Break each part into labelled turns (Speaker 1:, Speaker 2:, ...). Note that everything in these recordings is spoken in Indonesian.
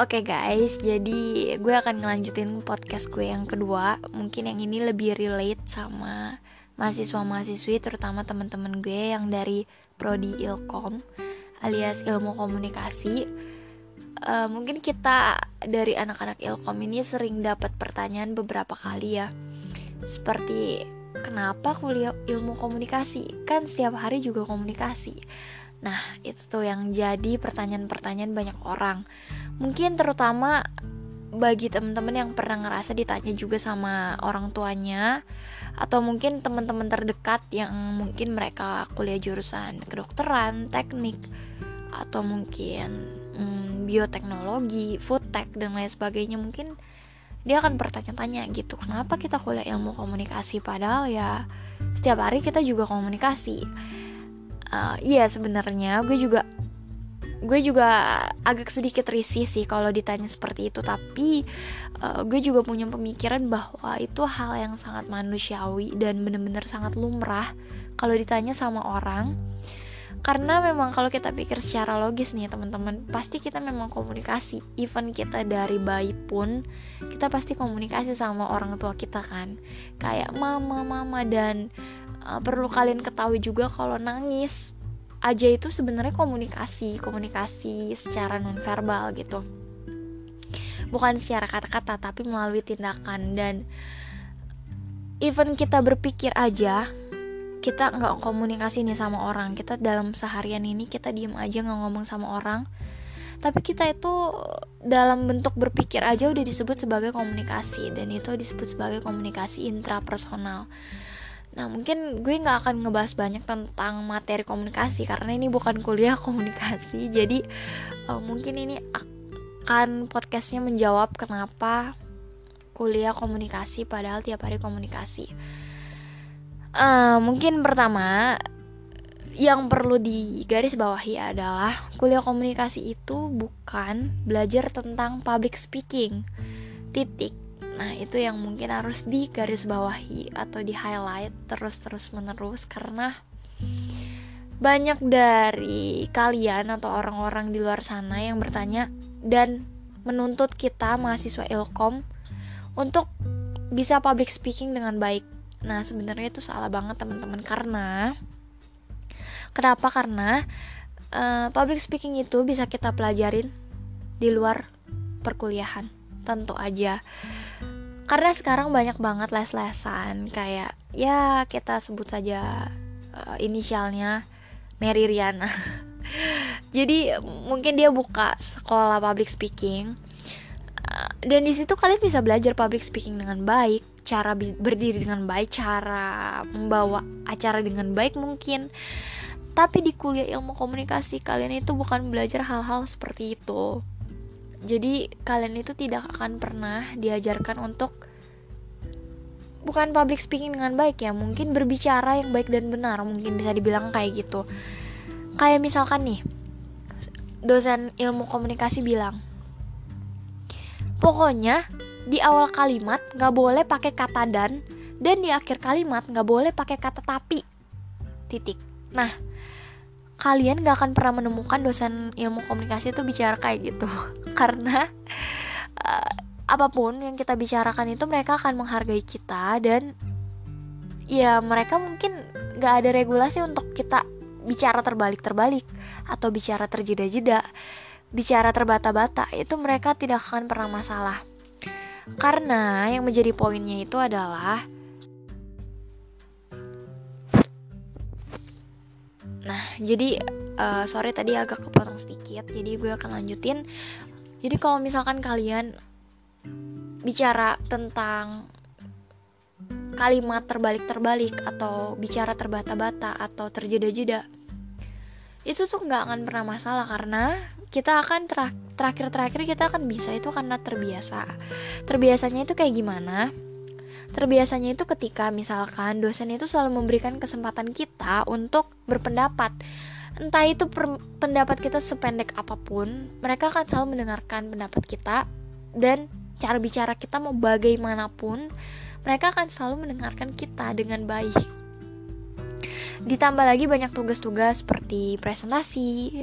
Speaker 1: Oke okay guys, jadi gue akan ngelanjutin podcast gue yang kedua. Mungkin yang ini lebih relate sama mahasiswa-mahasiswi, terutama teman-teman gue yang dari prodi Ilkom alias ilmu komunikasi. Uh, mungkin kita dari anak-anak Ilkom ini sering dapat pertanyaan beberapa kali ya, seperti kenapa kuliah ilmu komunikasi? Kan setiap hari juga komunikasi. Nah, itu tuh yang jadi pertanyaan-pertanyaan banyak orang. Mungkin terutama bagi teman-teman yang pernah ngerasa ditanya juga sama orang tuanya atau mungkin teman-teman terdekat yang mungkin mereka kuliah jurusan kedokteran, teknik atau mungkin hmm, bioteknologi, food tech dan lain sebagainya mungkin dia akan bertanya-tanya gitu kenapa kita kuliah ilmu komunikasi padahal ya setiap hari kita juga komunikasi? Uh, sebenarnya gue juga gue juga agak sedikit risih sih kalau ditanya seperti itu tapi uh, gue juga punya pemikiran bahwa itu hal yang sangat manusiawi dan bener-bener sangat lumrah kalau ditanya sama orang. Karena memang kalau kita pikir secara logis nih teman-teman pasti kita memang komunikasi. Even kita dari bayi pun kita pasti komunikasi sama orang tua kita kan. Kayak mama mama dan uh, perlu kalian ketahui juga kalau nangis aja itu sebenarnya komunikasi komunikasi secara nonverbal gitu. Bukan secara kata-kata tapi melalui tindakan. Dan even kita berpikir aja kita nggak komunikasi nih sama orang. Kita dalam seharian ini kita diem aja nggak ngomong sama orang. Tapi kita itu dalam bentuk berpikir aja udah disebut sebagai komunikasi. Dan itu disebut sebagai komunikasi intrapersonal Nah mungkin gue nggak akan ngebahas banyak tentang materi komunikasi karena ini bukan kuliah komunikasi. Jadi uh, mungkin ini akan podcastnya menjawab kenapa kuliah komunikasi padahal tiap hari komunikasi. Uh, mungkin pertama yang perlu digaris bawahi adalah kuliah komunikasi itu bukan belajar tentang public speaking. Titik Nah, itu yang mungkin harus digarisbawahi atau di highlight terus-terus menerus karena banyak dari kalian atau orang-orang di luar sana yang bertanya dan menuntut kita mahasiswa Ilkom untuk bisa public speaking dengan baik. Nah, sebenarnya itu salah banget teman-teman karena kenapa? Karena uh, public speaking itu bisa kita pelajarin di luar perkuliahan. Tentu aja karena sekarang banyak banget les-lesan kayak ya kita sebut saja uh, inisialnya Mary Riana. Jadi mungkin dia buka sekolah public speaking uh, dan di situ kalian bisa belajar public speaking dengan baik cara berdiri dengan baik cara membawa acara dengan baik mungkin. Tapi di kuliah ilmu komunikasi kalian itu bukan belajar hal-hal seperti itu jadi kalian itu tidak akan pernah diajarkan untuk bukan public speaking dengan baik ya mungkin berbicara yang baik dan benar mungkin bisa dibilang kayak gitu. Kayak misalkan nih dosen ilmu komunikasi bilang pokoknya di awal kalimat nggak boleh pakai kata dan dan di akhir kalimat nggak boleh pakai kata tapi. Titik. Nah kalian gak akan pernah menemukan dosen ilmu komunikasi itu bicara kayak gitu karena uh, apa pun yang kita bicarakan itu mereka akan menghargai kita dan ya mereka mungkin gak ada regulasi untuk kita bicara terbalik-terbalik atau bicara terjeda-jeda bicara terbata-bata itu mereka tidak akan pernah masalah karena yang menjadi poinnya itu adalah Nah, jadi uh, sorry tadi agak kepotong sedikit, jadi gue akan lanjutin. Jadi kalau misalkan kalian bicara tentang kalimat terbalik-terbalik atau bicara terbata-bata atau terjeda-jeda, itu tuh nggak akan pernah masalah karena kita akan terakhir-terakhir kita akan bisa itu karena terbiasa. Terbiasanya itu kayak gimana? Terbiasanya itu ketika misalkan dosen itu selalu memberikan kesempatan kita untuk berpendapat. Entah itu pendapat kita sependek apa pun, mereka akan selalu mendengarkan pendapat kita dan cara bicara kita mau bagaimanapun, mereka akan selalu mendengarkan kita dengan baik. ditambah lagi banyak tugas-tugas seperti presentasi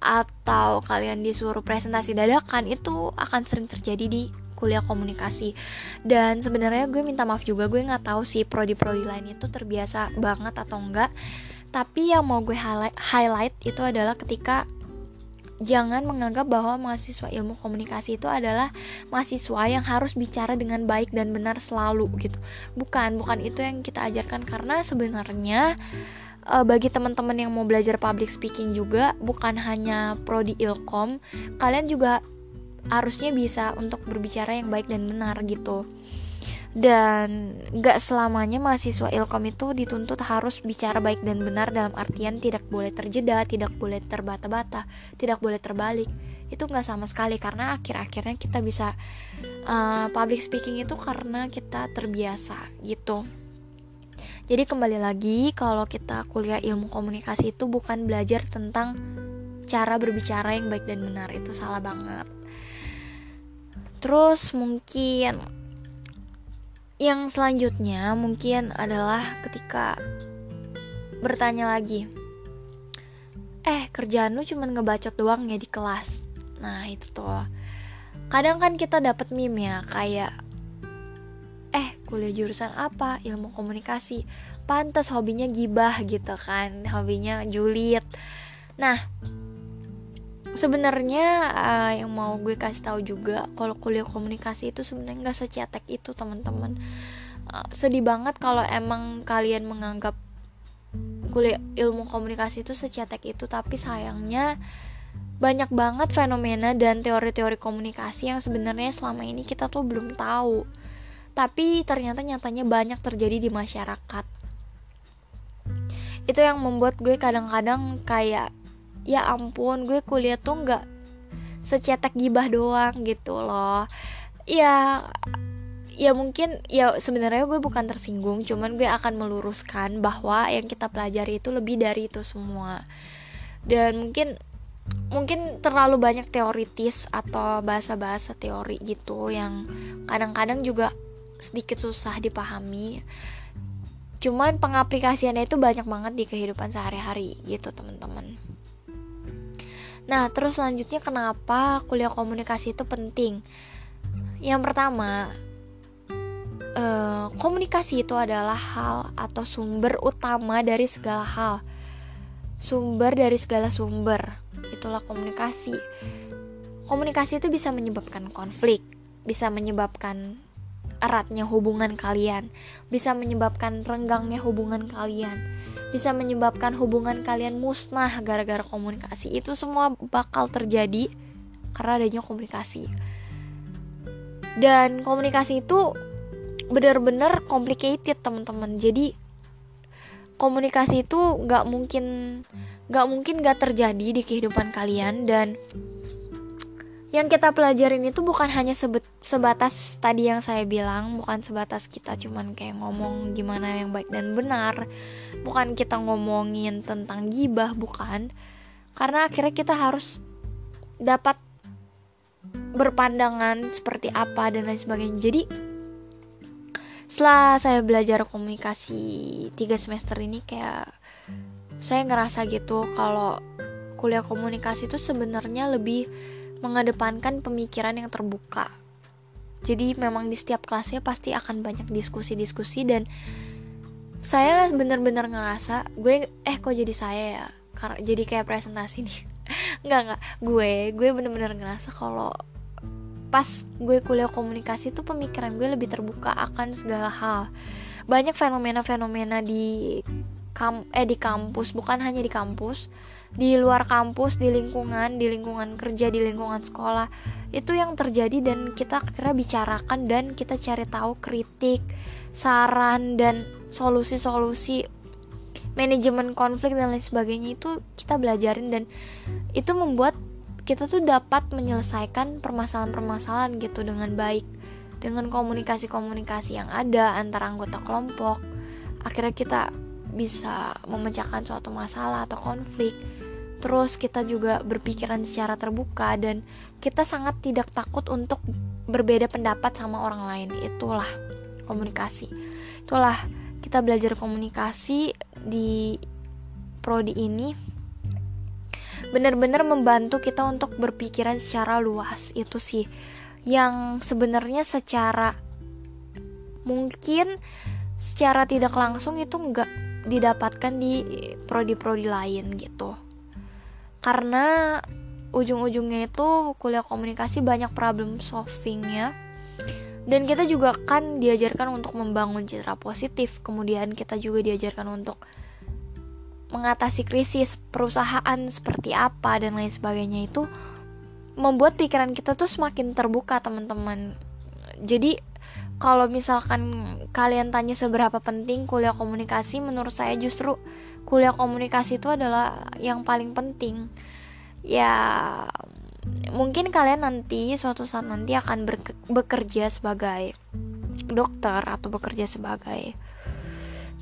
Speaker 1: atau kalian disuruh presentasi dadakan itu akan sering terjadi di kuliah komunikasi dan sebenarnya gue minta maaf juga gue nggak tahu sih prodi-prodi lain itu terbiasa banget atau enggak tapi yang mau gue highlight, itu adalah ketika jangan menganggap bahwa mahasiswa ilmu komunikasi itu adalah mahasiswa yang harus bicara dengan baik dan benar selalu gitu. Bukan, bukan itu yang kita ajarkan karena sebenarnya uh, bagi teman-teman yang mau belajar public speaking juga bukan hanya prodi ilkom, kalian juga harusnya bisa untuk berbicara yang baik dan benar gitu dan gak selamanya mahasiswa ilkom itu dituntut harus bicara baik dan benar dalam artian tidak boleh terjeda, tidak boleh terbata-bata, tidak boleh terbalik. Itu gak sama sekali karena akhir-akhirnya kita bisa uh, public speaking itu karena kita terbiasa gitu. Jadi kembali lagi kalau kita kuliah ilmu komunikasi itu bukan belajar tentang cara berbicara yang baik dan benar itu salah banget. Terus mungkin yang selanjutnya mungkin adalah ketika bertanya lagi eh kerjaan lu cuma ngebacot doang ya di kelas. Nah itu tuh. Kadang kan kita dapat meme ya kayak eh kuliah jurusan apa? Ilmu komunikasi. Pantas hobinya gibah gitu kan. Hobinya julid. Nah sebenarnya uh, yang mau gue kasih tahu juga kalau kuliah komunikasi itu sebenarnya nggak secetek itu teman-teman. Uh, sedih banget kalau emang kalian menganggap kuliah ilmu komunikasi itu secetek itu tapi sayangnya banyak banget fenomena dan teori-teori komunikasi yang sebenarnya selama ini kita tuh belum tahu. Tapi ternyata nyatanya banyak terjadi di masyarakat. Itu yang membuat gue kadang-kadang kayak ya ampun gue kuliah tuh nggak secetak gibah doang gitu loh. Ya ya mungkin ya sebenarnya gue bukan tersinggung cuman gue akan meluruskan bahwa yang kita pelajari itu lebih dari itu semua. Dan mungkin mungkin terlalu banyak teoritis atau bahasa-bahasa teori gitu yang kadang-kadang juga sedikit susah dipahami. Cuman pengaplikasiannya itu banyak banget di kehidupan sehari-hari gitu teman-teman Nah, terus selanjutnya kenapa kuliah komunikasi itu penting? Yang pertama, eh, komunikasi itu adalah hal atau sumber utama dari segala hal. Sumber dari segala sumber. Itulah komunikasi. Komunikasi itu bisa menyebabkan konflik, bisa menyebabkan eratnya hubungan kalian, bisa menyebabkan renggangnya hubungan kalian bisa menyebabkan hubungan kalian musnah gara-gara komunikasi. Itu semua bakal terjadi karena adanya komunikasi. Dan komunikasi itu benar-benar complicated teman-teman. Jadi komunikasi itu nggak mungkin nggak mungkin nggak terjadi di kehidupan kalian. Dan yang kita pelajarin itu bukan hanya sebet, sebatas tadi yang saya bilang bukan sebatas kita cuman kayak ngomong gimana yang baik dan benar. Bukan kita ngomongin tentang gibah bukan. Karena akhirnya kita harus dapat berpandangan seperti apa dan lain sebagainya. Jadi setelah saya belajar komunikasi tiga semester ini kayak saya ngerasa gitu kalau kuliah komunikasi itu sebenarnya lebih mengedepankan pemikiran yang terbuka. Jadi memang di setiap kelasnya pasti akan banyak diskusi-diskusi dan saya bener-bener ngerasa gue eh kok jadi saya ya? Karena jadi kayak presentasi nih. Nggak nggak. Gue gue bener-bener ngerasa kalau pas gue kuliah komunikasi tuh pemikiran gue lebih terbuka akan segala hal. Banyak fenomena-fenomena di kam eh di kampus bukan hanya di kampus di luar kampus di lingkungan di lingkungan kerja di lingkungan sekolah. Itu yang terjadi dan kita kira bicarakan dan kita cari tahu kritik saran dan solusi-solusi manajemen konflik dan lain sebagainya itu kita belajarin dan itu membuat kita tuh dapat menyelesaikan permasalahan-permasalahan gitu dengan baik. Dengan komunikasi-komunikasi yang ada antara anggota kelompok akhirnya kita bisa memecahkan suatu masalah atau konflik terus kita juga berpikiran secara terbuka dan kita sangat tidak takut untuk berbeda pendapat sama orang lain. Itulah komunikasi. Itulah kita belajar komunikasi di prodi ini. Benar-benar membantu kita untuk berpikiran secara luas itu sih. Yang sebenarnya secara mungkin secara tidak langsung itu nggak didapatkan di prodi-prodi lain gitu karena ujung-ujungnya itu kuliah komunikasi banyak problem solvingnya. Dan kita juga kan diajarkan untuk membangun citra positif. Kemudian kita juga diajarkan untuk mengatasi krisis perusahaan seperti apa dan lain sebagainya. Itu membuat pikiran kita tuh semakin terbuka teman-teman. Jadi kalau misalkan kalian tanya seberapa penting kuliah komunikasi menurut saya justru kuliah komunikasi itu adalah yang paling penting ya mungkin kalian nanti suatu saat nanti akan bekerja sebagai dokter atau bekerja sebagai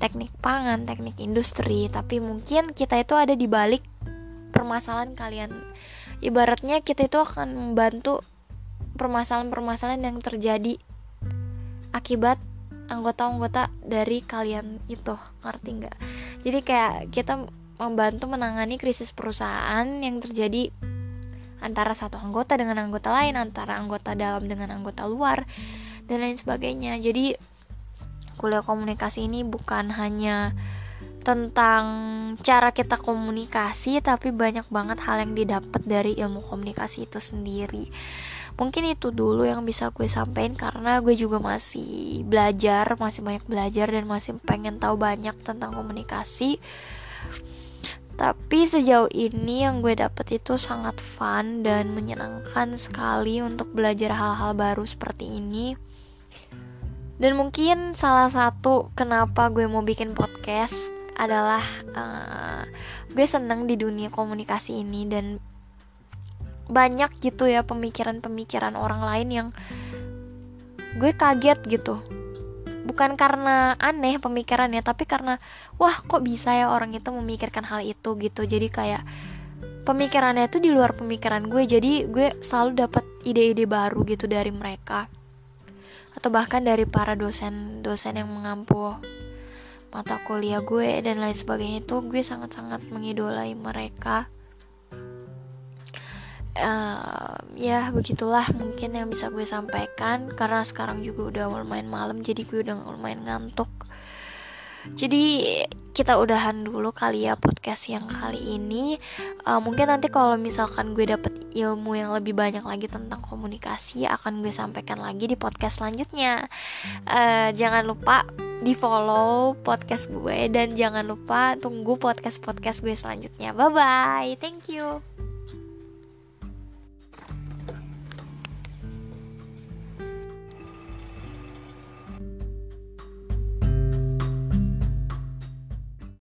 Speaker 1: teknik pangan, teknik industri, tapi mungkin kita itu ada di balik permasalahan kalian. Ibaratnya kita itu akan membantu permasalahan-permasalahan yang terjadi akibat anggota-anggota dari kalian itu, ngerti nggak? Jadi kayak kita membantu menangani krisis perusahaan yang terjadi antara satu anggota dengan anggota lain, antara anggota dalam dengan anggota luar, dan lain sebagainya. Jadi, kuliah komunikasi ini bukan hanya tentang cara kita komunikasi, tapi banyak banget hal yang didapat dari ilmu komunikasi itu sendiri. Mungkin itu dulu yang bisa gue sampaikan karena gue juga masih belajar, masih banyak belajar dan masih pengen tahu banyak tentang komunikasi tapi sejauh ini yang gue dapet itu sangat fun dan menyenangkan sekali untuk belajar hal-hal baru seperti ini. Dan mungkin salah satu kenapa gue mau bikin podcast adalah uh, gue seneng di dunia komunikasi ini dan banyak gitu ya pemikiran-pemikiran orang lain yang gue kaget gitu. Bukan karena aneh pemikirannya tapi karena wah kok bisa ya orang itu memikirkan hal itu? gitu. Jadi kayak pemikirannya itu di luar pemikiran gue jadi gue selalu dapat ide-ide baru gitu dari mereka. Atau bahkan dari para dosen-dosen yang mengampu mata kuliah gue dan lain sebagainya itu gue sangat-sangat mengidolai mereka. Uh, ya begitulah mungkin yang bisa gue sampaikan. Karena sekarang juga udah lumayan malam jadi gue udah lumayan ngantuk. Jadi kita udahan dulu kali ya podcast yang kali ini. Uh, mungkin nanti kalau misalkan gue dapet ilmu yang lebih banyak lagi tentang komunikasi akan gue sampaikan lagi di podcast selanjutnya. Uh, jangan lupa di follow podcast gue dan jangan lupa tunggu podcast podcast gue selanjutnya. Bye bye thank you